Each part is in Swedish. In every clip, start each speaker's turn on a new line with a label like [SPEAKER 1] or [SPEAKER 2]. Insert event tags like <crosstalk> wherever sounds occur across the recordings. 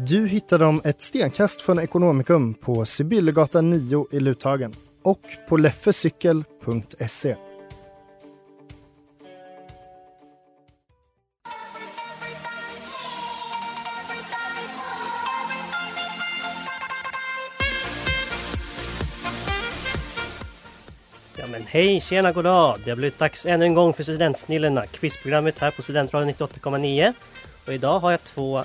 [SPEAKER 1] Du hittar dem ett stenkast från Ekonomikum på Sibyllegatan 9 i Luthagen och på leffecykel.se.
[SPEAKER 2] Ja men hej, tjena, goddag! Det har blivit dags ännu en gång för Studentsnillena, quizprogrammet här på Studentradion 98,9. Och idag har jag två,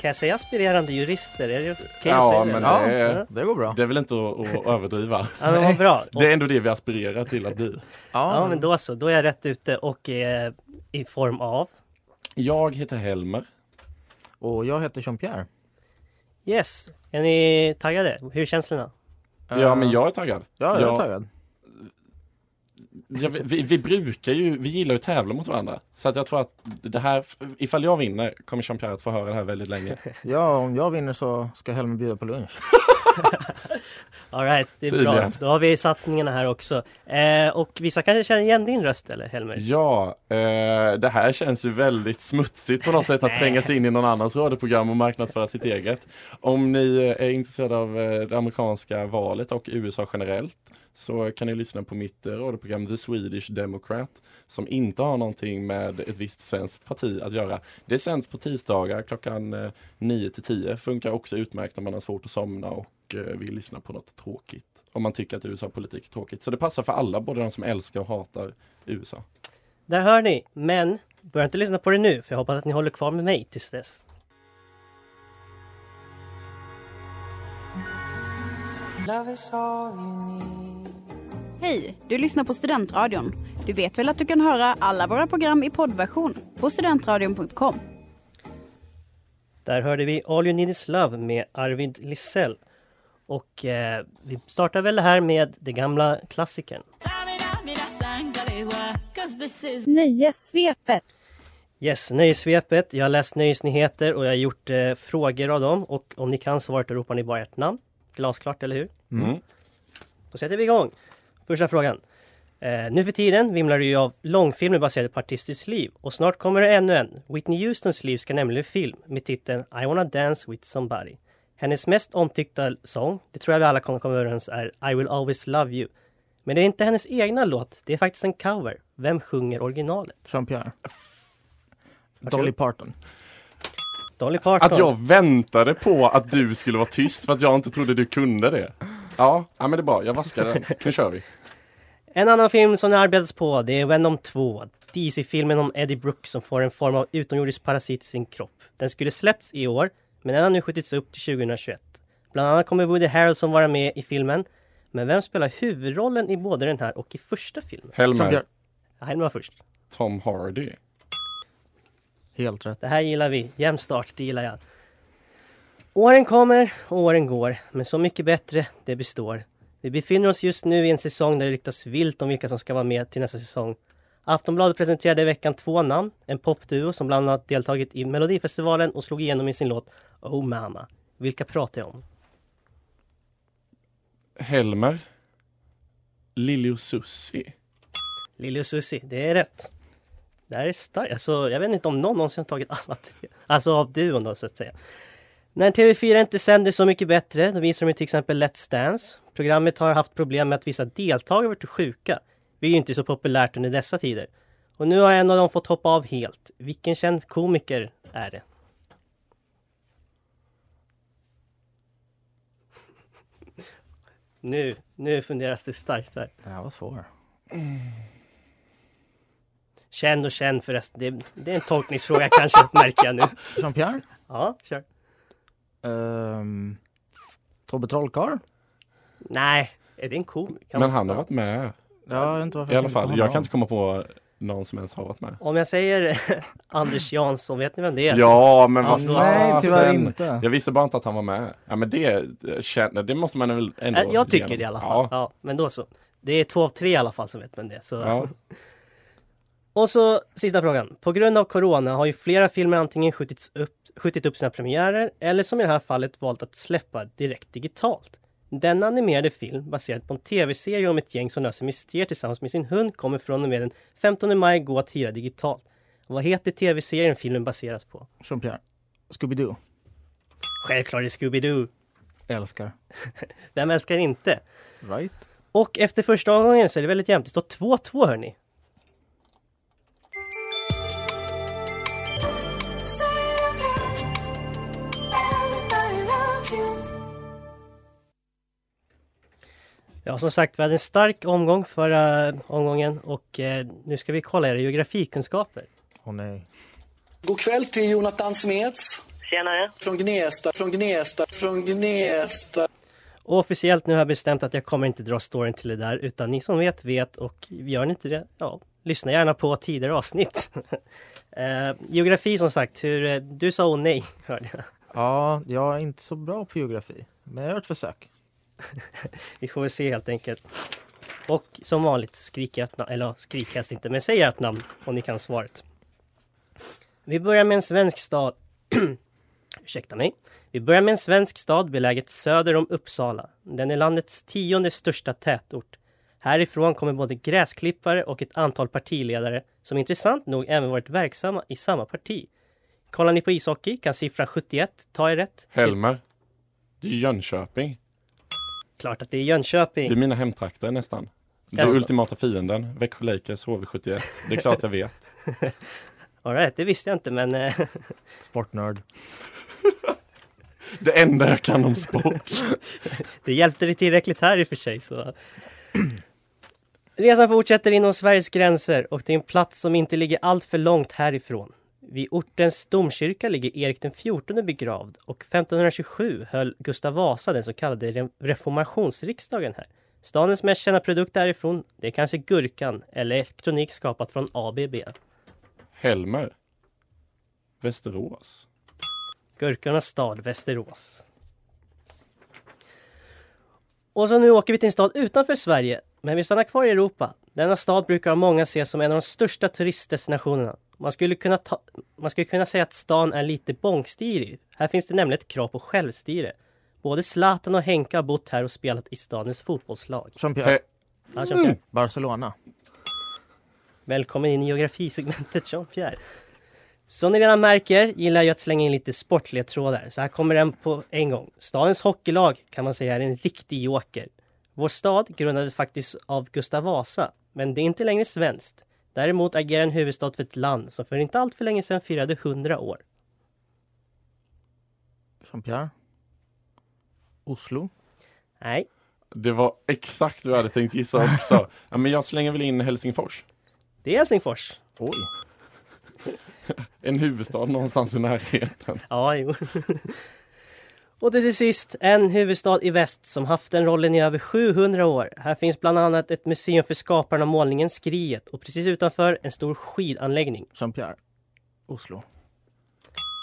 [SPEAKER 2] kan jag säga aspirerande jurister? Är det okej att
[SPEAKER 3] Ja,
[SPEAKER 2] säga
[SPEAKER 3] men
[SPEAKER 2] det?
[SPEAKER 3] det, är,
[SPEAKER 4] Det går bra.
[SPEAKER 3] det är väl inte att, att överdriva. <laughs>
[SPEAKER 2] Ja men vad bra! <laughs>
[SPEAKER 3] Det är ändå det vi aspirerar till att bli.
[SPEAKER 2] Ja men då så, då är jag rätt ute och eh, i form av
[SPEAKER 3] Jag heter Helmer.
[SPEAKER 4] Och jag heter Jean-Pierre.
[SPEAKER 2] Yes! Är ni taggade? Hur är känslorna?
[SPEAKER 3] Ja, men jag är taggad.
[SPEAKER 4] Ja, jag är taggad.
[SPEAKER 3] Ja, vi, vi, vi brukar ju, vi gillar ju att tävla mot varandra. Så att jag tror att det här, ifall jag vinner kommer Jean-Pierre att få höra det här väldigt länge. <laughs>
[SPEAKER 4] Ja, om jag vinner så ska Helmer bjuda på lunch. <laughs>
[SPEAKER 2] Alright, det är bra.
[SPEAKER 3] Tydligen.
[SPEAKER 2] Då har vi satsningarna här också. Eh, och vissa kanske känner igen din röst eller Helmer?
[SPEAKER 3] Ja, eh, det här känns ju väldigt smutsigt på något sätt att tränga sig in i någon annans radioprogram och marknadsföra sitt eget. Om ni är intresserade av eh, det amerikanska valet och USA generellt så kan ni lyssna på mitt eh, radioprogram The Swedish Democrat som inte har någonting med ett visst svenskt parti att göra. Det sänds på tisdagar klockan eh, 9 till 10. Funkar också utmärkt när man har svårt att somna och eh, vill lyssna på något tråkigt. Om man tycker att USA-politik är tråkigt. Så det passar för alla, både de som älskar och hatar USA.
[SPEAKER 2] Där hör ni, men börja inte lyssna på det nu för jag hoppas att ni håller kvar med mig tills dess.
[SPEAKER 5] Hej! Du lyssnar på Studentradion. Du vet väl att du kan höra alla våra program i poddversion på studentradion.com.
[SPEAKER 2] Där hörde vi All You Need Is Love med Arvid Lissell. Och eh, vi startar väl det här med det gamla klassikern.
[SPEAKER 6] Nöjessvepet.
[SPEAKER 2] Yes, Nöjessvepet. Jag har läst nöjesnyheter och jag har gjort eh, frågor av dem. Och om ni kan svaret då ropar ni bara ert namn. Glasklart, eller hur?
[SPEAKER 3] Mm.
[SPEAKER 2] Då sätter vi igång. Första frågan. Eh, nu för tiden vimlar det ju av långfilmer baserade på artistiskt liv. Och snart kommer det ännu en. Whitney Houstons liv ska nämligen film med titeln I wanna dance with somebody. Hennes mest omtyckta sång, det tror jag vi alla kommer komma överens är I will always love you. Men det är inte hennes egna låt, det är faktiskt en cover. Vem sjunger originalet?
[SPEAKER 4] Jean-Pierre. Dolly Parton.
[SPEAKER 2] Dolly Parton.
[SPEAKER 3] Att jag väntade på att du skulle vara tyst för att jag inte trodde du kunde det. Ja, ja men det är bra. Jag vaskar den. Nu kör vi.
[SPEAKER 2] En annan film som det arbetas på det är Venom 2. DC-filmen om Eddie Brooks som får en form av utomjordisk parasit i sin kropp. Den skulle släppts i år, men den har nu skjutits upp till 2021. Bland annat kommer Woody Harrelson vara med i filmen. Men vem spelar huvudrollen i både den här och i första filmen?
[SPEAKER 3] Helmer.
[SPEAKER 2] Ja, Helmer var först.
[SPEAKER 3] Tom Hardy.
[SPEAKER 4] Helt rätt.
[SPEAKER 2] Det här gillar vi. Jämn start, det gillar jag. Åren kommer och åren går, men så mycket bättre, det består. Vi befinner oss just nu i en säsong där det ryktas vilt om vilka som ska vara med till nästa säsong. Aftonbladet presenterade i veckan två namn, en popduo som bland annat deltagit i Melodifestivalen och slog igenom i sin låt Oh Mama. Vilka pratar jag om?
[SPEAKER 3] Helmer. Lili och Susie.
[SPEAKER 2] Lili och Susie, det är rätt. Det här är starkt. Alltså, jag vet inte om någon någonsin har tagit alla tre. Alltså av duon då så att säga. När TV4 inte sänder Så mycket bättre, då visar de till exempel Let's Dance. Programmet har haft problem med att vissa deltagare varit sjuka. Är ju inte så populärt under dessa tider. Och nu har en av dem fått hoppa av helt. Vilken känd komiker är det? Nu, nu funderas det starkt här.
[SPEAKER 4] Det här var svår.
[SPEAKER 2] Känn och känn förresten. Det, det är en tolkningsfråga kanske, märker jag nu.
[SPEAKER 4] Jean-Pierre?
[SPEAKER 2] Ja, kör.
[SPEAKER 4] Um, Tobbe Trollkarl?
[SPEAKER 2] Nej, är det en komiker? Kan
[SPEAKER 3] Men han har varit med
[SPEAKER 4] Jag vet inte varför
[SPEAKER 3] i alla fall. Jag kan inte komma på någon som ens har varit med.
[SPEAKER 2] Om jag säger <laughs> Anders Jansson, vet ni vem det är?
[SPEAKER 3] Ja, men vad
[SPEAKER 2] Ja,
[SPEAKER 4] Nej, tyvärr inte.
[SPEAKER 3] Jag visste bara inte att han var med. Ja, men det, känner, det måste man väl ändå...
[SPEAKER 2] Jag tycker det i alla fall.
[SPEAKER 3] Ja.
[SPEAKER 2] Ja. men då så. Det är två av tre i alla fall som vet vem det är. Så.
[SPEAKER 3] Ja. <laughs>
[SPEAKER 2] Och så sista frågan. På grund av Corona har ju flera filmer antingen skjutits upp, skjutit upp sina premiärer eller som i det här fallet valt att släppa direkt digitalt. Denna animerade film baserad på en tv-serie om ett gäng som löser mysterier tillsammans med sin hund kommer från och med den 15 maj gå att hyra digitalt. Vad heter tv-serien filmen baseras på?
[SPEAKER 4] Jean-Pierre. Scooby-Doo.
[SPEAKER 2] Självklart är Scooby-Doo.
[SPEAKER 4] Älskar. <laughs>
[SPEAKER 2] Vem älskar inte?
[SPEAKER 4] Right?
[SPEAKER 2] Och efter första omgången så är det väldigt jämnt. Det står 2-2 hörni. Ja, som sagt, vi hade en stark omgång förra omgången och eh, nu ska vi kolla era geografikunskaper.
[SPEAKER 4] Åh nej.
[SPEAKER 7] God kväll till Jonathan Smeds.
[SPEAKER 2] Tjenare!
[SPEAKER 7] Från Gnesta, från Gnesta, från Gnesta.
[SPEAKER 2] Och officiellt nu har jag bestämt att jag kommer inte dra storyn till det där utan ni som vet vet och gör ni inte det, ja, lyssna gärna på tidigare avsnitt. <laughs> eh, geografi som sagt, hur, eh, du sa oh nej, hörde jag.
[SPEAKER 4] Ja, jag är inte så bra på geografi. Men jag gör ett försök. <laughs>
[SPEAKER 2] Vi får väl se helt enkelt. Och som vanligt, skrik ert namn, eller skrik helst inte, men säg ert namn om ni kan svaret. Vi börjar med en svensk stad. <clears throat> Ursäkta mig. Vi börjar med en svensk stad beläget söder om Uppsala. Den är landets tionde största tätort. Härifrån kommer både gräsklippare och ett antal partiledare som intressant nog även varit verksamma i samma parti. Kollar ni på ishockey kan siffran 71 ta er rätt.
[SPEAKER 3] Helmer. Det är Jönköping.
[SPEAKER 2] Klart att det är Jönköping.
[SPEAKER 3] Det är mina hemtrakter nästan. Det
[SPEAKER 2] Jaså?
[SPEAKER 3] är ultimata fienden. Växjö Lakers HV71. Det är klart jag vet. <laughs>
[SPEAKER 2] All right, det visste jag inte men eh, <laughs>
[SPEAKER 4] Sportnörd.
[SPEAKER 3] Det enda jag kan om sport. <laughs>
[SPEAKER 2] det hjälpte dig tillräckligt här i och för sig. Så. <clears throat> Resan fortsätter inom Sveriges gränser och till en plats som inte ligger allt för långt härifrån. Vid ortens domkyrka ligger Erik den XIV begravd och 1527 höll Gustav Vasa den så kallade re- reformationsriksdagen här. Stadens mest kända produkt därifrån, det är kanske gurkan eller elektronik skapat från ABB.
[SPEAKER 3] Helmer. Västerås.
[SPEAKER 2] Gurkornas stad Västerås. Och så nu åker vi till en stad utanför Sverige, men vi stannar kvar i Europa. Denna stad brukar av många ses som en av de största turistdestinationerna. Man skulle kunna, ta, man skulle kunna säga att stan är lite bångstyrig. Här finns det nämligen ett krav på självstyre. Både Zlatan och Henke har bott här och spelat i stadens fotbollslag.
[SPEAKER 4] Jean-Pierre.
[SPEAKER 2] Ja, Jean-Pierre.
[SPEAKER 4] Barcelona.
[SPEAKER 2] Välkommen in i geografisegmentet Jean-Pierre. Som ni redan märker gillar jag att slänga in lite sportledtrådar. Så här kommer den på en gång. Stadens hockeylag kan man säga är en riktig joker. Vår stad grundades faktiskt av Gustav Vasa, men det är inte längre svenskt. Däremot agerar en huvudstad för ett land som för inte allt för länge sedan firade 100 år.
[SPEAKER 4] Jean-Pierre. Oslo.
[SPEAKER 2] Nej,
[SPEAKER 3] Det var exakt vad jag hade tänkt gissa också. Ja, men jag slänger väl in Helsingfors.
[SPEAKER 2] det är Helsingfors.
[SPEAKER 4] Oj.
[SPEAKER 3] En huvudstad någonstans i närheten.
[SPEAKER 2] Ja, jo. Och till sist, en huvudstad i väst som haft den rollen i över 700 år. Här finns bland annat ett museum för skaparen av målningen Skriet och precis utanför en stor skidanläggning.
[SPEAKER 4] Jean-Pierre. Oslo.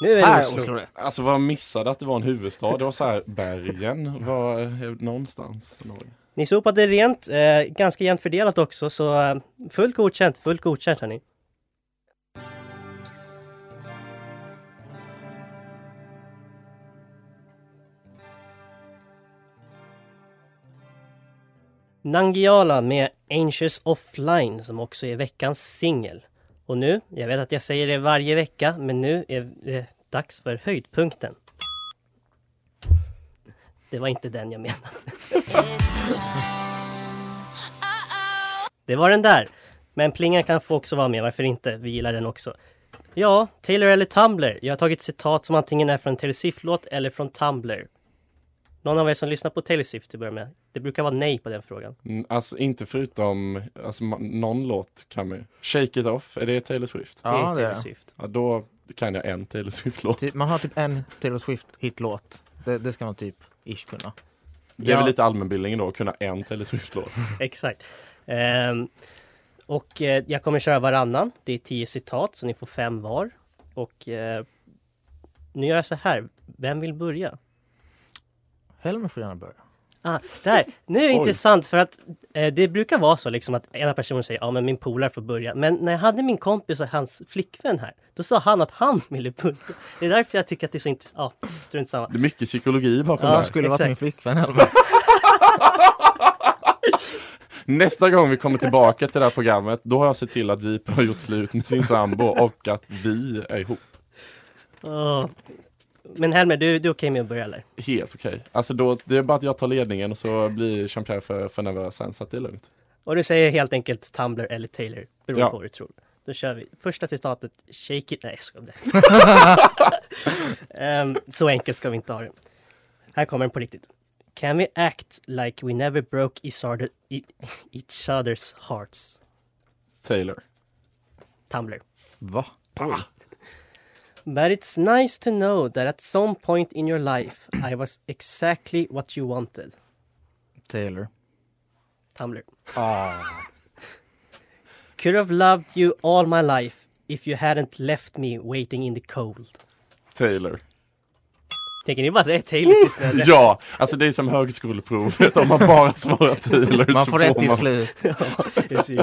[SPEAKER 2] Nu är det
[SPEAKER 4] Här är
[SPEAKER 2] Oslo.
[SPEAKER 4] Oslo rätt.
[SPEAKER 3] Alltså vad missade att det var en huvudstad. Det var så här bergen var eh, någonstans.
[SPEAKER 2] Ni sopade rent, eh, ganska jämnt fördelat också, så eh, fullt godkänt, fullt godkänt hörni. Nangiala med Anxious Offline som också är veckans singel. Och nu, jag vet att jag säger det varje vecka, men nu är det dags för höjdpunkten. Det var inte den jag menade. Det var den där. Men plingan kan få också vara med, varför inte? Vi gillar den också. Ja, Taylor eller Tumblr. Jag har tagit citat som antingen är från en Taylor Swift-låt eller från Tumblr. Någon av er som lyssnar på Taylor Swift till att börja med? Det brukar vara nej på den frågan.
[SPEAKER 3] Mm, Alltså inte förutom, alltså någon låt kan man. Shake it off, är det Taylor Swift?
[SPEAKER 4] Ja,
[SPEAKER 2] det är Taylor. Swift.
[SPEAKER 3] Ja, då kan jag en Taylor Swift-låt.
[SPEAKER 4] Man har typ en Taylor Swift-hitlåt. Det, det ska man typ ish kunna.
[SPEAKER 3] Det är
[SPEAKER 2] Ja.
[SPEAKER 3] väl lite allmänbildningen då, att kunna en Taylor Swift-låt. <laughs>
[SPEAKER 2] Exakt. Ehm, och eh, jag kommer köra varannan. Det är tio citat så ni får fem var. Och eh, nu gör jag så här. Vem vill börja?
[SPEAKER 4] Helmer får gärna börja.
[SPEAKER 2] Ah, där. Nu är det intressant för att eh, det brukar vara så liksom att ena personen säger ja men min polare får börja. Men när jag hade min kompis och hans flickvän här, då sa han att han ville börja. Det är därför jag tycker att det är så intressant. Ja, strunt samma.
[SPEAKER 3] Det är mycket psykologi bakom
[SPEAKER 2] Ja.
[SPEAKER 3] det här.
[SPEAKER 4] skulle varit min flickvän Helmer. <laughs>
[SPEAKER 3] Nästa gång vi kommer tillbaka till det här programmet, då har jag sett till att Jeep har gjort slut med sin sambo och att vi är ihop.
[SPEAKER 2] Åh. Men Helmer, du, du är okej med att börja eller?
[SPEAKER 3] Helt okej. Alltså då, det är bara att jag tar ledningen och så blir Jean-Pierre för, för nervös sen, så att det är lugnt.
[SPEAKER 2] Och du säger helt enkelt Tumblr eller Taylor, beroende
[SPEAKER 3] Ja.
[SPEAKER 2] på vad du tror. Då kör vi. Första citatet, shake it. Nej, jag skojar. <laughs> Ehm, så enkelt ska vi inte ha det. Här kommer den på riktigt. Can we act like we never broke each, other, each other's hearts?
[SPEAKER 3] Taylor.
[SPEAKER 2] Tumblr.
[SPEAKER 4] Va?
[SPEAKER 2] But it's nice to know that at some point in your life I was exactly what you wanted.
[SPEAKER 4] Taylor.
[SPEAKER 2] Tumblr.
[SPEAKER 4] Ah.
[SPEAKER 2] Could have loved you all my life if you hadn't left me waiting in the cold.
[SPEAKER 3] Taylor.
[SPEAKER 2] Tänker ni bara säga Taylor tills rätt?
[SPEAKER 3] Ja, alltså det är som högskoleprovet. Om man bara svarar Taylor
[SPEAKER 4] Man
[SPEAKER 3] så
[SPEAKER 4] får rätt till
[SPEAKER 3] man-
[SPEAKER 4] slut. <laughs>
[SPEAKER 2] Ja, precis.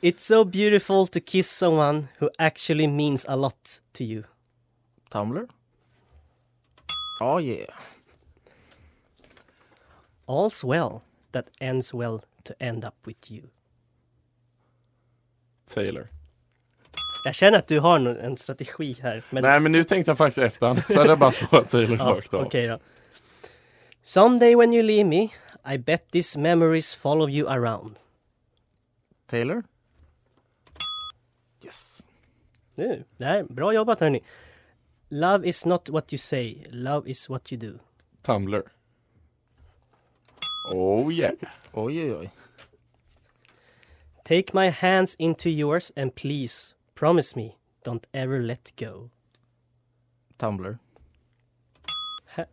[SPEAKER 2] It's so beautiful to kiss someone who actually means a lot to you.
[SPEAKER 4] Tumblr? Oh yeah.
[SPEAKER 2] All's well that ends well to end up with you.
[SPEAKER 3] Taylor.
[SPEAKER 2] Jag känner att du har en strategi här. Men...
[SPEAKER 3] Nej men nu tänkte jag faktiskt efter. Så hade jag bara svarat Taylor
[SPEAKER 2] Ja,
[SPEAKER 3] rakt av.
[SPEAKER 2] Okej då. Someday when you leave me I bet these memories follow you around.
[SPEAKER 4] Taylor? Yes.
[SPEAKER 2] Nu, det här, bra jobbat hörni. Love is not what you say, love is what you do.
[SPEAKER 3] Tumblr. Oh yeah.
[SPEAKER 4] Oj oj oj.
[SPEAKER 2] Take my hands into yours and please promise me don't ever let go.
[SPEAKER 4] Tumblr.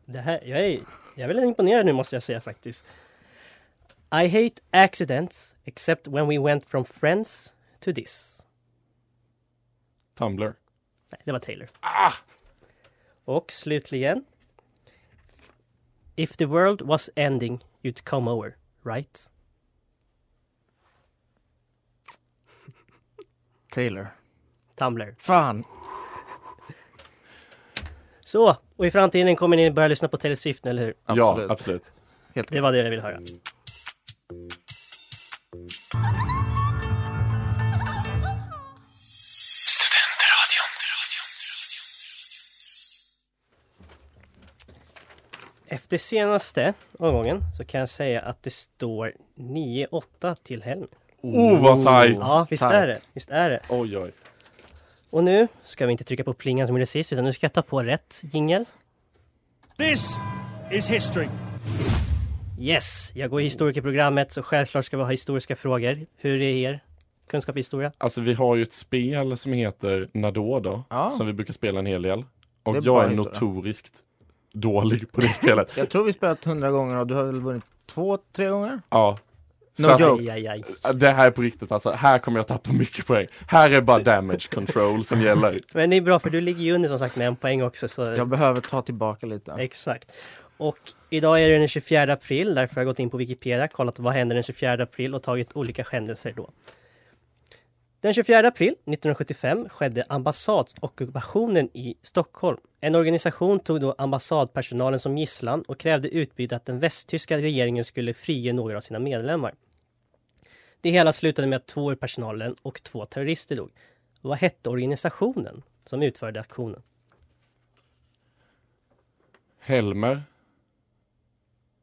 [SPEAKER 2] Det här, jag är, jag är väldigt imponerad nu måste jag säga faktiskt. I hate accidents except when we went from friends to this.
[SPEAKER 3] Tumblr.
[SPEAKER 2] Nej, det var Taylor. Och slutligen. If the world was ending you'd come over, right?
[SPEAKER 4] Taylor.
[SPEAKER 2] Tumblr.
[SPEAKER 4] Fan.
[SPEAKER 2] Så, och i framtiden kommer ni börja lyssna på Taylor Swift, eller hur?
[SPEAKER 3] Ja,
[SPEAKER 4] Absolut.
[SPEAKER 3] absolut.
[SPEAKER 4] Helt
[SPEAKER 2] Det var det jag ville höra. Efter senaste omgången så kan jag säga att det står 9-8 till Helm.
[SPEAKER 3] Oh vad tajt!
[SPEAKER 2] Ja, visst är det. Visst är det.
[SPEAKER 3] Oj oj.
[SPEAKER 2] Och nu ska vi inte trycka på plingan som vi gjorde sist, utan nu ska jag ta på rätt jingel.
[SPEAKER 6] This is history.
[SPEAKER 2] Yes, jag går i historikerprogrammet så självklart ska vi ha historiska frågor. Hur är er kunskap i historia?
[SPEAKER 3] Alltså vi har ju ett spel som heter Nadå då.
[SPEAKER 4] Ja.
[SPEAKER 3] Som vi brukar spela en hel del. Och jag är
[SPEAKER 4] historia.
[SPEAKER 3] notoriskt dålig på det spelet. <laughs>
[SPEAKER 4] Jag tror vi spelat hundra gånger och du har väl vunnit två, tre gånger?
[SPEAKER 3] Ja.
[SPEAKER 4] No
[SPEAKER 3] Så att-
[SPEAKER 4] joke.
[SPEAKER 2] Aj, aj, aj.
[SPEAKER 3] Det här är på riktigt alltså. Här kommer jag tappa mycket poäng. Här är bara damage control som gäller. <laughs>
[SPEAKER 2] Men det är bra för du ligger ju under som sagt med en poäng också. Så...
[SPEAKER 4] Jag behöver ta tillbaka lite.
[SPEAKER 2] Exakt. Och idag är det den 24 april, därför har jag gått in på Wikipedia, kollat vad hände den 24 april och tagit olika händelser då. Den 24 april 1975 skedde ambassadsockupationen i Stockholm. En organisation tog då ambassadpersonalen som gisslan och krävde utbyte att den västtyska regeringen skulle frige några av sina medlemmar. Det hela slutade med att två ur personalen och två terrorister dog. Vad hette organisationen som utförde aktionen?
[SPEAKER 3] Helmer.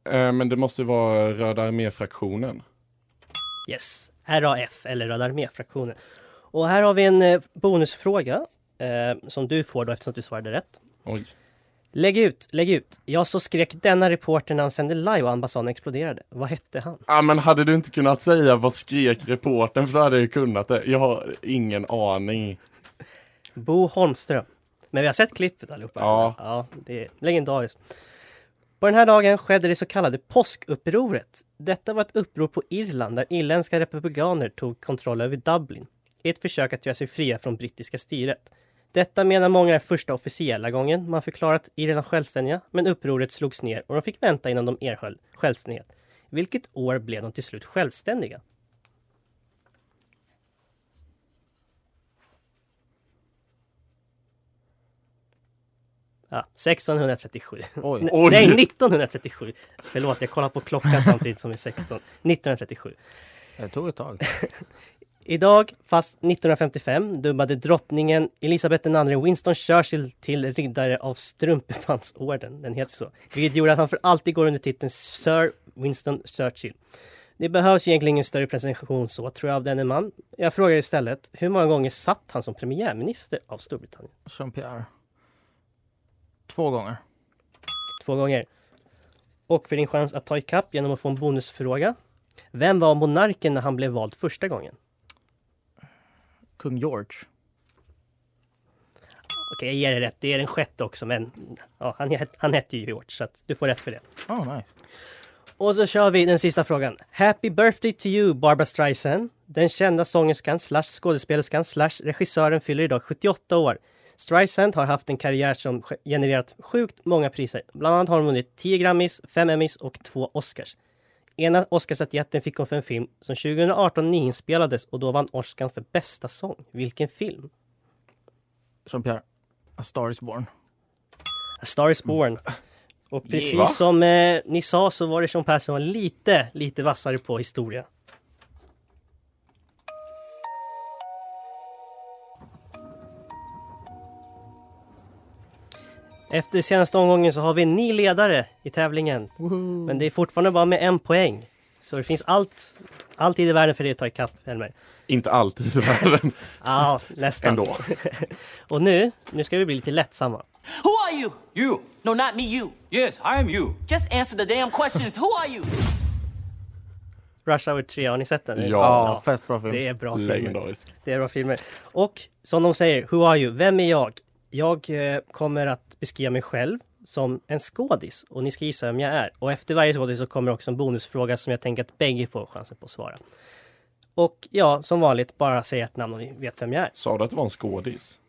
[SPEAKER 3] Eh, men det måste vara Röda armé-fraktionen.
[SPEAKER 2] Yes, RAF eller Röda armé-fraktionen. Och här har vi en eh, bonusfråga eh, som du får då eftersom du svarade rätt.
[SPEAKER 3] Oj.
[SPEAKER 2] Lägg ut, lägg ut. Jag så skrek denna reporter när han sände live och ambassaden exploderade. Vad hette han?
[SPEAKER 3] Ja men hade du inte kunnat säga vad skrek reporten för då hade jag ju kunnat det. Jag har ingen aning.
[SPEAKER 2] Bo Holmström. Men vi har sett klippet allihopa.
[SPEAKER 3] Ja.
[SPEAKER 2] ja det är legendariskt. På den här dagen skedde det så kallade påskupproret. Detta var ett uppror på Irland där irländska republikaner tog kontroll över Dublin i ett försök att göra sig fria från brittiska styret. Detta menar många är första officiella gången man förklarat Irland självständiga, men upproret slogs ner och de fick vänta innan de erhöll självständighet. Vilket år blev de till slut självständiga? Ja, 1637.
[SPEAKER 4] Oj.
[SPEAKER 2] Nej,
[SPEAKER 3] Oj.
[SPEAKER 2] Nej, 1937. Förlåt, jag kollar på klockan samtidigt som är 16. 1937.
[SPEAKER 4] Det tog ett tag. <laughs>
[SPEAKER 2] Idag, fast 1955, dubbade drottningen Elisabeth II Winston Churchill till riddare av Strumpebandsorden. Den heter så. Vilket gjorde att han för alltid går under titeln Sir Winston Churchill. Det behövs egentligen ingen större presentation så, tror jag, av denne man. Jag frågar istället, hur många gånger satt han som premiärminister av Storbritannien?
[SPEAKER 4] Jean-Pierre. Två gånger.
[SPEAKER 2] Två gånger. Och för din chans att ta ikapp genom att få en bonusfråga. Vem var monarken när han blev vald första gången?
[SPEAKER 4] Kung George.
[SPEAKER 2] Okej, jag ger dig rätt. Det är den sjätte också, men ja, han, han hette ju George, så du får rätt för det.
[SPEAKER 4] Oh, nice.
[SPEAKER 2] Och så kör vi den sista frågan. Happy birthday to you, Barbara Streisand. Den kända sångerskan slash skådespelerskan slash regissören fyller idag 78 år. Streisand har haft en karriär som genererat sjukt många priser. Bland annat har hon vunnit 10 Grammys, 5 Emmys och 2 Oscars. Ena Oscarsstatyetten fick hon för en film som 2018 nyinspelades och då vann Oscar för bästa sång. Vilken film?
[SPEAKER 4] Jean-Pierre. A Star is Born.
[SPEAKER 2] A Star is Born. Och precis
[SPEAKER 3] Va?
[SPEAKER 2] som eh, ni sa så var det Persson som var lite, lite vassare på historia. Efter senaste omgången så har vi en ny ledare i tävlingen. Men det är fortfarande bara med en poäng. Så det finns allt, allt i världen för dig att ta ikapp, Elmer.
[SPEAKER 3] Inte alltid i världen. <laughs>
[SPEAKER 2] Ja, nästan.
[SPEAKER 3] Ändå. <laughs>
[SPEAKER 2] Och nu, nu ska vi bli lite lättsamma.
[SPEAKER 8] Who are you? You. No, not me, you. Yes, I am you. Just answer the damn questions. Who are you?
[SPEAKER 2] Rush Hour 3, har ni sett den?
[SPEAKER 4] Ja, fett bra film.
[SPEAKER 2] Det är bra filmer.
[SPEAKER 3] Legendarisk.
[SPEAKER 2] Det är bra filmer. Och som de säger, Who are you? Vem är jag? Jag eh, kommer att beskriva mig själv som en skådis och ni ska gissa vem jag är. Och efter varje skådis så kommer också en bonusfråga som jag tänker att bägge får chansen på att svara. Och ja, som vanligt, bara säg ert namn om ni vet vem jag är.
[SPEAKER 3] Sa du att det var en skådis?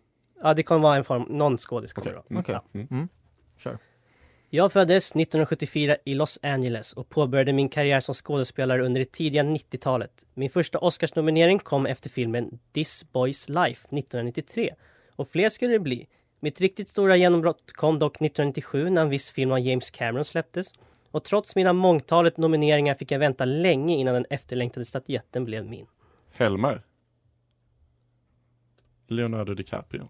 [SPEAKER 2] Ja, det kommer vara en form, någon skådis kommer det vara.
[SPEAKER 4] Okej.
[SPEAKER 2] Ja.
[SPEAKER 4] Mm. Kör.
[SPEAKER 2] Jag föddes 1974 i Los Angeles och påbörjade min karriär som skådespelare under det tidiga 90-talet. Min första Oscarsnominering kom efter filmen This Boy's Life 1993. Och fler skulle det bli. Mitt riktigt stora genombrott kom dock 1997 när en viss film av James Cameron släpptes. Och trots mina mångtalet nomineringar fick jag vänta länge innan den efterlängtade statyetten blev min.
[SPEAKER 3] Helmer? Leonardo DiCaprio?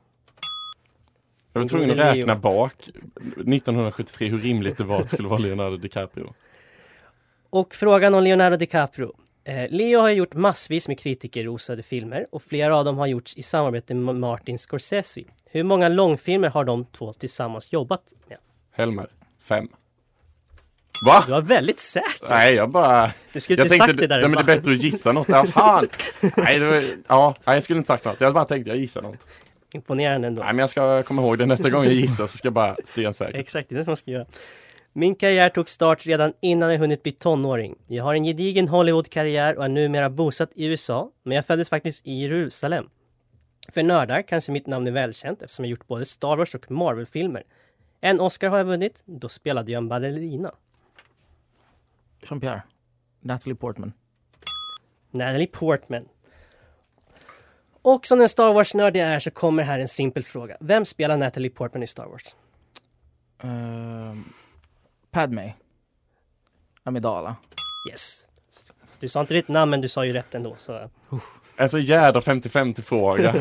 [SPEAKER 3] Jag var tvungen att räkna bak 1973 hur rimligt det var att det skulle vara Leonardo DiCaprio.
[SPEAKER 2] Och frågan om Leonardo DiCaprio. Eh, Leo har gjort massvis med kritikerrosade filmer och flera av dem har gjorts i samarbete med Martin Scorsese. Hur många långfilmer har de två tillsammans jobbat med?
[SPEAKER 3] Helmer? Fem. Va?
[SPEAKER 2] Du var väldigt säker.
[SPEAKER 3] Nej, jag bara...
[SPEAKER 2] Du skulle
[SPEAKER 3] jag
[SPEAKER 2] inte sagt det där.
[SPEAKER 3] Nej, men det är bättre att gissa något. Ja, fan! nej, det var, ja, nej, jag skulle inte sagt något. Jag bara tänkte jag gissar något.
[SPEAKER 2] Imponerande ändå.
[SPEAKER 3] Nej, men jag ska komma ihåg det nästa gång jag gissar så ska jag bara stensäkert.
[SPEAKER 2] Exakt, det är det som man ska göra. Min karriär tog start redan innan jag hunnit bli tonåring. Jag har en gedigen Hollywood-karriär och är numera bosatt i USA, men jag föddes faktiskt i Jerusalem. För nördar kanske mitt namn är välkänt eftersom jag gjort både Star Wars och Marvel-filmer. En Oscar har jag vunnit, då spelade jag en ballerina.
[SPEAKER 4] Jean-Pierre. Natalie Portman.
[SPEAKER 2] Natalie Portman. Och som den Star Wars-nörd jag är så kommer här en simpel fråga. Vem spelar Natalie Portman i Star Wars?
[SPEAKER 4] Ehm, Padme. Amidala.
[SPEAKER 2] Yes. Du sa inte ditt namn men du sa ju rätt ändå. Så.
[SPEAKER 3] En så jädra 50-50 fråga. <laughs>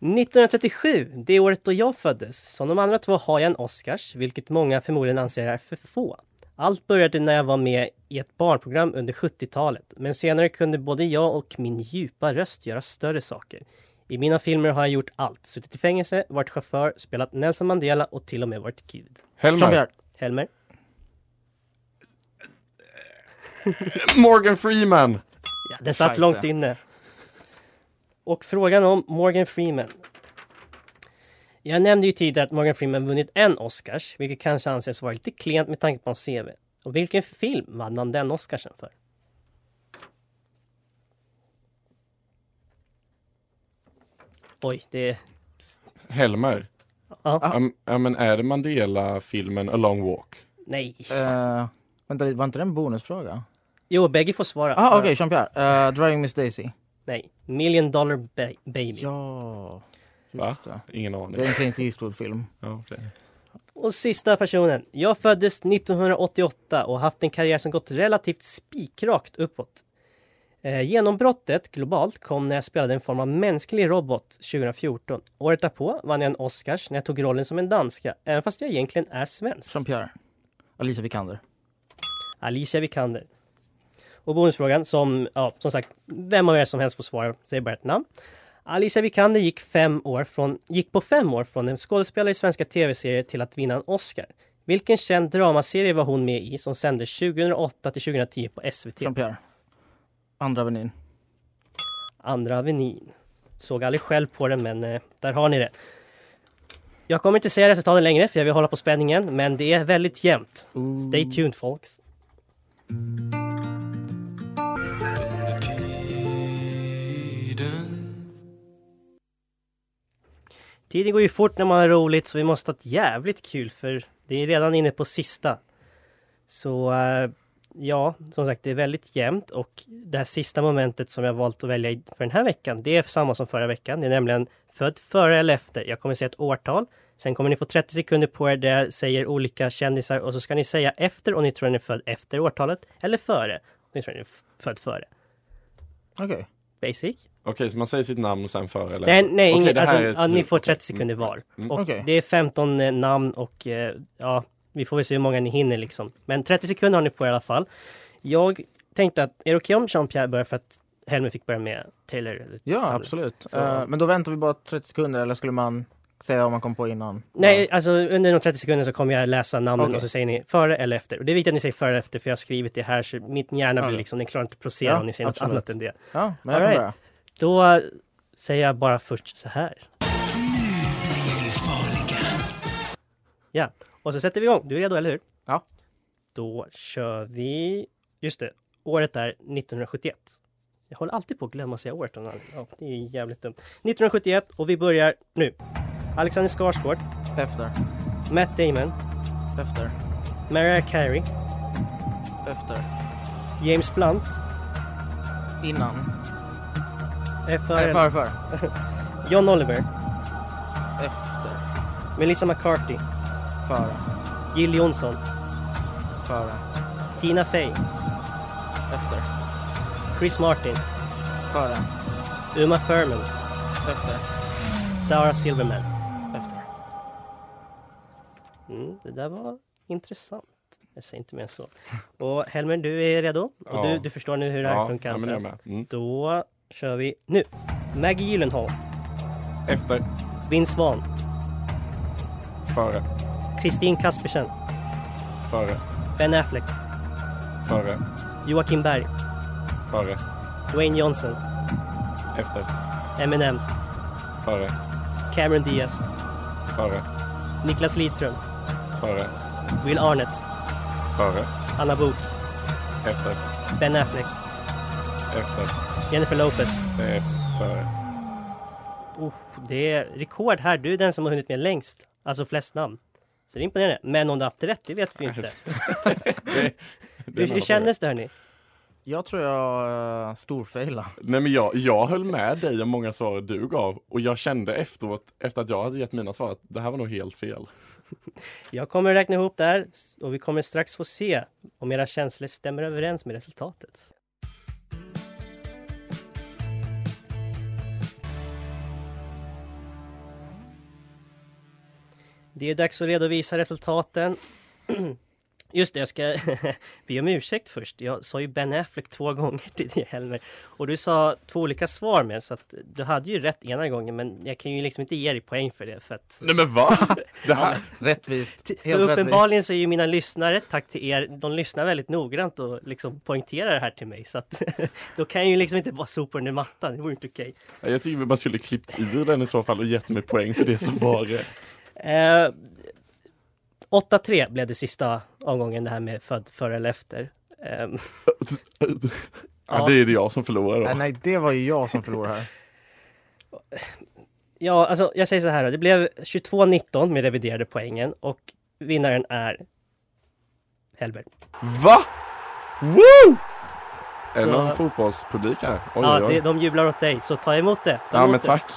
[SPEAKER 2] 1937, det året då jag föddes. Som de andra två har jag en Oscars, vilket många förmodligen anser är för få. Allt började när jag var med i ett barnprogram under 70-talet, men senare kunde både jag och min djupa röst göra större saker. I mina filmer har jag gjort allt. Suttit i fängelse, varit chaufför, spelat Nelson Mandela och till och med varit gud.
[SPEAKER 3] Helmer.
[SPEAKER 2] Helmer? <laughs>
[SPEAKER 3] Morgan Freeman!
[SPEAKER 2] Ja, den satt
[SPEAKER 4] Scheisse.
[SPEAKER 2] långt inne. Och frågan om Morgan Freeman. Jag nämnde ju tidigare att Morgan Freeman vunnit en Oscars, vilket kanske anses vara lite klent med tanke på hans CV. Och vilken film vann han den Oscarsen för? Oj, det är...
[SPEAKER 3] Helmer.
[SPEAKER 2] Ja.
[SPEAKER 3] Ja, ja, men är det Mandela-filmen A Long Walk?
[SPEAKER 2] Nej.
[SPEAKER 4] Uh, vänta, var inte det en bonusfråga?
[SPEAKER 2] Jo, bägge får svara.
[SPEAKER 4] Ah, okej, Jean-Pierre. Uh, Driving Miss Daisy.
[SPEAKER 2] Nej, Million Dollar ba- Baby.
[SPEAKER 4] Ja,
[SPEAKER 3] Va? Ingen aning.
[SPEAKER 4] Det är en Clint Eastwood-film. <laughs>
[SPEAKER 3] Ja, okej.
[SPEAKER 2] Och sista personen. Jag föddes 1988 och har haft en karriär som gått relativt spikrakt uppåt. Eh, genombrottet globalt kom när jag spelade en form av mänsklig robot 2014. Året därpå vann jag en Oscars när jag tog rollen som en danska, även fast jag egentligen är svensk.
[SPEAKER 4] Jean-Pierre. Alicia Vikander.
[SPEAKER 2] Alicia Vikander. Och bonusfrågan som, ja, som sagt, vem av er som helst får svara, säg bara ett namn. Alicia Vikander gick, fem år från, gick på fem år från en skådespelare i svenska tv-serier till att vinna en Oscar. Vilken känd dramaserie var hon med i som sändes 2008 till 2010 på SVT?
[SPEAKER 4] Jean-Pierre. Andra Avenyn.
[SPEAKER 2] Andra Avenyn. Såg aldrig själv på den men eh, där har ni det. Jag kommer inte säga resultaten längre för jag vill hålla på spänningen men det är väldigt jämnt. Stay tuned folks. Tiden går ju fort när man har roligt så vi måste ha ett jävligt kul för det är redan inne på sista. Så eh, ja, som sagt det är väldigt jämnt och det här sista momentet som jag valt att välja för den här veckan det är samma som förra veckan. Det är nämligen född före eller efter. Jag kommer säga ett årtal. Sen kommer ni få 30 sekunder på er där jag säger olika kändisar och så ska ni säga efter om ni tror att ni är född efter årtalet eller före om ni tror att ni är född före.
[SPEAKER 4] Okej.
[SPEAKER 2] Basic.
[SPEAKER 3] Okej, så man säger sitt namn och sen före eller?
[SPEAKER 2] Nej, nej, ingen,
[SPEAKER 3] det här
[SPEAKER 2] alltså,
[SPEAKER 3] är ett-
[SPEAKER 2] ja, ni får
[SPEAKER 3] okej.
[SPEAKER 2] 30 sekunder var.
[SPEAKER 3] Mm.
[SPEAKER 2] Och
[SPEAKER 4] Okej.
[SPEAKER 2] det är 15 eh, namn och eh, ja, vi får väl se hur många ni hinner liksom. Men 30 sekunder har ni på er i alla fall. Jag tänkte att, är det okej om Jean-Pierre börjar för att Helmer fick börja med Taylor?
[SPEAKER 4] Ja, absolut. Eh, men då väntar vi bara 30 sekunder eller skulle man säga om man kom på innan?
[SPEAKER 2] Nej, alltså under de 30 sekunderna så kommer jag läsa namnen
[SPEAKER 4] Okej.
[SPEAKER 2] och så säger ni före eller efter. Och det är viktigt att ni säger före eller efter för jag har skrivit det här så mitt hjärna blir liksom, den klarar inte att processa
[SPEAKER 4] Ja,
[SPEAKER 2] om ni säger något
[SPEAKER 4] absolut.
[SPEAKER 2] annat än det.
[SPEAKER 4] Ja, men jag
[SPEAKER 2] All
[SPEAKER 4] kan
[SPEAKER 2] right.
[SPEAKER 4] börja.
[SPEAKER 2] Då säger jag bara först så här. Ja, och så sätter vi igång. Du är redo, eller hur?
[SPEAKER 4] Ja.
[SPEAKER 2] Då kör vi... Just det, året är 1971. Jag håller alltid på att glömma att säga året. Ja, det är jävligt dumt. 1971 och vi börjar nu. Alexander Skarsgård,
[SPEAKER 4] Efter.
[SPEAKER 2] Matt Damon,
[SPEAKER 4] Efter.
[SPEAKER 2] Mariah Carey,
[SPEAKER 4] Efter.
[SPEAKER 2] James Blunt,
[SPEAKER 4] Innan.
[SPEAKER 2] före,
[SPEAKER 4] före. <laughs>
[SPEAKER 2] John Oliver,
[SPEAKER 4] Efter.
[SPEAKER 2] Melissa McCarthy,
[SPEAKER 4] Före.
[SPEAKER 2] Jill Johnson,
[SPEAKER 4] Före.
[SPEAKER 2] Tina Fey,
[SPEAKER 4] Efter.
[SPEAKER 2] Chris Martin,
[SPEAKER 4] Före.
[SPEAKER 2] Uma Thurman,
[SPEAKER 4] Efter.
[SPEAKER 2] Sarah Silverman.
[SPEAKER 4] Efter.
[SPEAKER 2] Mm, det där var intressant. Jag säger inte mer än så. Och Helmer, du är redo? Och
[SPEAKER 3] Ja.
[SPEAKER 2] du, du förstår nu hur det här
[SPEAKER 3] Ja,
[SPEAKER 2] funkar?
[SPEAKER 3] ja, men jag med. Mm.
[SPEAKER 2] Då kör vi nu. Maggie Gyllenhaal,
[SPEAKER 3] Efter,
[SPEAKER 2] Vince Vaughn,
[SPEAKER 3] före,
[SPEAKER 2] Kristin Kaspersen,
[SPEAKER 3] före,
[SPEAKER 2] Ben Affleck,
[SPEAKER 3] före,
[SPEAKER 2] Joakim Berg,
[SPEAKER 3] före,
[SPEAKER 2] Dwayne Johnson,
[SPEAKER 3] efter,
[SPEAKER 2] Eminem,
[SPEAKER 3] före,
[SPEAKER 2] Cameron Diaz,
[SPEAKER 3] före,
[SPEAKER 2] Niklas Lidström,
[SPEAKER 3] före,
[SPEAKER 2] Will Arnett,
[SPEAKER 3] före,
[SPEAKER 2] Anna Book,
[SPEAKER 3] efter,
[SPEAKER 2] Ben Affleck,
[SPEAKER 3] efter,
[SPEAKER 2] Jennifer Lopez.
[SPEAKER 3] före.
[SPEAKER 2] Oh, det är rekord här. Du är den som har hunnit med längst. Alltså flest namn. Så det är imponerande. Men om du har haft rätt, det vet vi inte. <laughs>
[SPEAKER 3] Det, det
[SPEAKER 2] Hur, kändes det hörni?
[SPEAKER 4] Jag tror jag uh, storfailade.
[SPEAKER 3] Nej men jag, jag höll med dig om många svar du gav och jag kände efteråt, efter att jag hade gett mina svar, att det här var nog helt fel. <laughs>
[SPEAKER 2] Jag kommer räkna ihop där och vi kommer strax få se om era känslor stämmer överens med resultatet. Det är dags att redovisa resultaten. <clears throat> Just det, jag ska <laughs> be om ursäkt först. Jag sa ju Ben Affleck två gånger <laughs> till dig Helmer. Och du sa två olika svar med så att du hade ju rätt ena gången men jag kan ju liksom inte ge dig poäng för det för att
[SPEAKER 3] Nej men va? <laughs> Det här...
[SPEAKER 4] Rättvist. Helt rättvist.
[SPEAKER 2] uppenbarligen så är ju mina lyssnare, tack till er, de lyssnar väldigt noggrant och liksom poängterar det här till mig så att då kan jag ju liksom inte bara sopa under mattan, det vore inte okej.
[SPEAKER 3] Jag tycker vi bara skulle klippt ur den i så fall och gett mig poäng för det som var rätt.
[SPEAKER 2] Eh, 8-3 blev det sista omgången det här med född före eller efter. Ehm, <laughs>
[SPEAKER 3] Ja, det är det jag som förlorar
[SPEAKER 4] Nej,
[SPEAKER 3] då.
[SPEAKER 4] nej, det var ju jag som förlorade här.
[SPEAKER 2] ja, alltså jag säger så här då, det blev 22-19 med reviderade poängen och vinnaren är Helber.
[SPEAKER 3] Va? Woo! Är det någon fotbollspublik här? Oj,
[SPEAKER 2] ja,
[SPEAKER 3] oj, oj.
[SPEAKER 2] det, de jublar åt dig, så ta emot det. Ta
[SPEAKER 3] Ja
[SPEAKER 2] emot
[SPEAKER 3] men
[SPEAKER 2] det.
[SPEAKER 3] tack.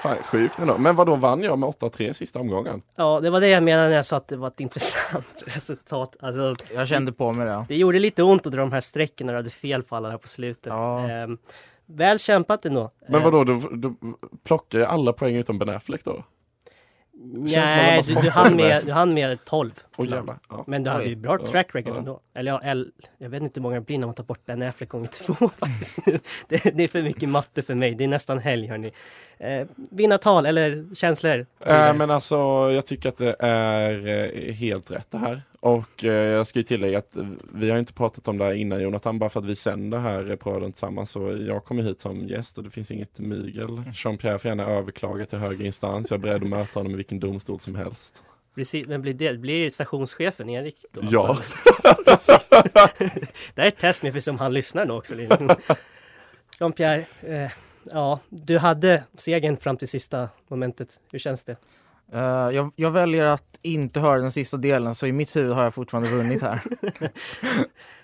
[SPEAKER 3] Fan sjukt ändå. Men vad då vann jag med 8-3 sista omgången?
[SPEAKER 2] Ja, det var det jag menade när jag sa att det var ett intressant <laughs> resultat. Alltså,
[SPEAKER 4] Jag kände på mig det.
[SPEAKER 2] det gjorde lite ont att dra de här strecken när du hade fel på alla här på slutet.
[SPEAKER 4] Ja.
[SPEAKER 2] Ehm, väl kämpat ändå.
[SPEAKER 3] Men
[SPEAKER 2] Ehm,
[SPEAKER 3] vadå, då, då plockar jag alla poäng utom Ben Affleck då?
[SPEAKER 2] Nej, du, du, hann med, du hann med 12.
[SPEAKER 3] Oj jävlar. Ja.
[SPEAKER 2] Men du hade ju bra
[SPEAKER 3] Ja.
[SPEAKER 2] track record
[SPEAKER 3] Ja.
[SPEAKER 2] ändå. Eller ja, el, jag vet inte hur många det blir när man tar bort Ben Affleck gånger två <laughs> faktiskt. nu. Det, det är för mycket matte för mig. Det är nästan helg hörni. Eh, vinnartal eller känslor?
[SPEAKER 3] Äh, men alltså jag tycker att det är eh, helt rätt det här. Och eh, jag ska ju tillägga att vi har inte pratat om det här innan Jonathan, bara för att vi sänder här på radion tillsammans. Så jag kommer hit som gäst och det finns inget mygel. Jean-Pierre får gärna överklaga till högre instans. Jag är beredd att möta honom i vilken domstol som helst.
[SPEAKER 2] Precis, men blir det blir stationschefen Erik då?
[SPEAKER 3] Ja. <laughs>
[SPEAKER 2] Det här är ett test med för som han lyssnar nu också. Jean-Pierre, eh, ja, du hade segern fram till sista momentet. Hur känns det?
[SPEAKER 4] Eh, jag, jag väljer att inte höra den sista delen, så i mitt huvud har jag fortfarande vunnit här.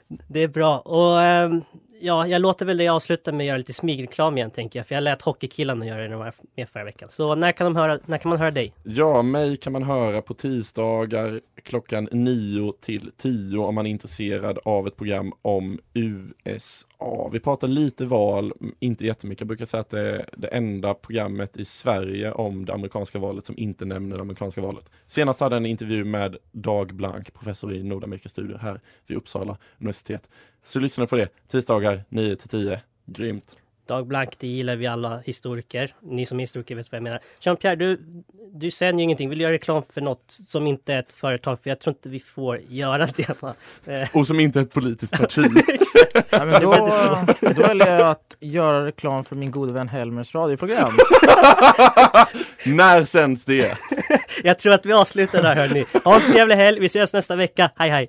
[SPEAKER 4] <laughs>
[SPEAKER 2] Det är bra. Och um, ja, jag låter väl dig avsluta med att göra lite smygreklam igen tänker jag. För jag lät hockeykillarna göra det när de var med förra veckan. Så när kan, de höra, när kan man höra dig?
[SPEAKER 3] Ja, mig kan man höra på tisdagar klockan 9 till 10 om man är intresserad av ett program om USA. Vi pratar lite val, inte jättemycket. Jag brukar säga att det är det enda programmet i Sverige om det amerikanska valet som inte nämner det amerikanska valet. Senast hade jag en intervju med Dag Blank, professor i Nordamerikastudier här vid Uppsala universitet. Så lyssna på det, tisdagar 9 till 10. Grymt!
[SPEAKER 2] Dag Blank, det gillar vi alla historiker. Ni som är historiker vet vad jag menar. Jean-Pierre, du, du säger ju ingenting. Vill du göra reklam för något som inte är ett företag? För jag tror inte vi får göra det. Va? Eh,
[SPEAKER 3] Och som inte är ett politiskt parti. <laughs>
[SPEAKER 4] Ja, men då, då väljer jag att göra reklam för min gode vän Helmers radioprogram. <laughs>
[SPEAKER 3] När sänds det? <laughs>
[SPEAKER 2] Jag tror att vi avslutar där hörni. Ha en trevlig helg. Vi ses nästa vecka. Hej hej!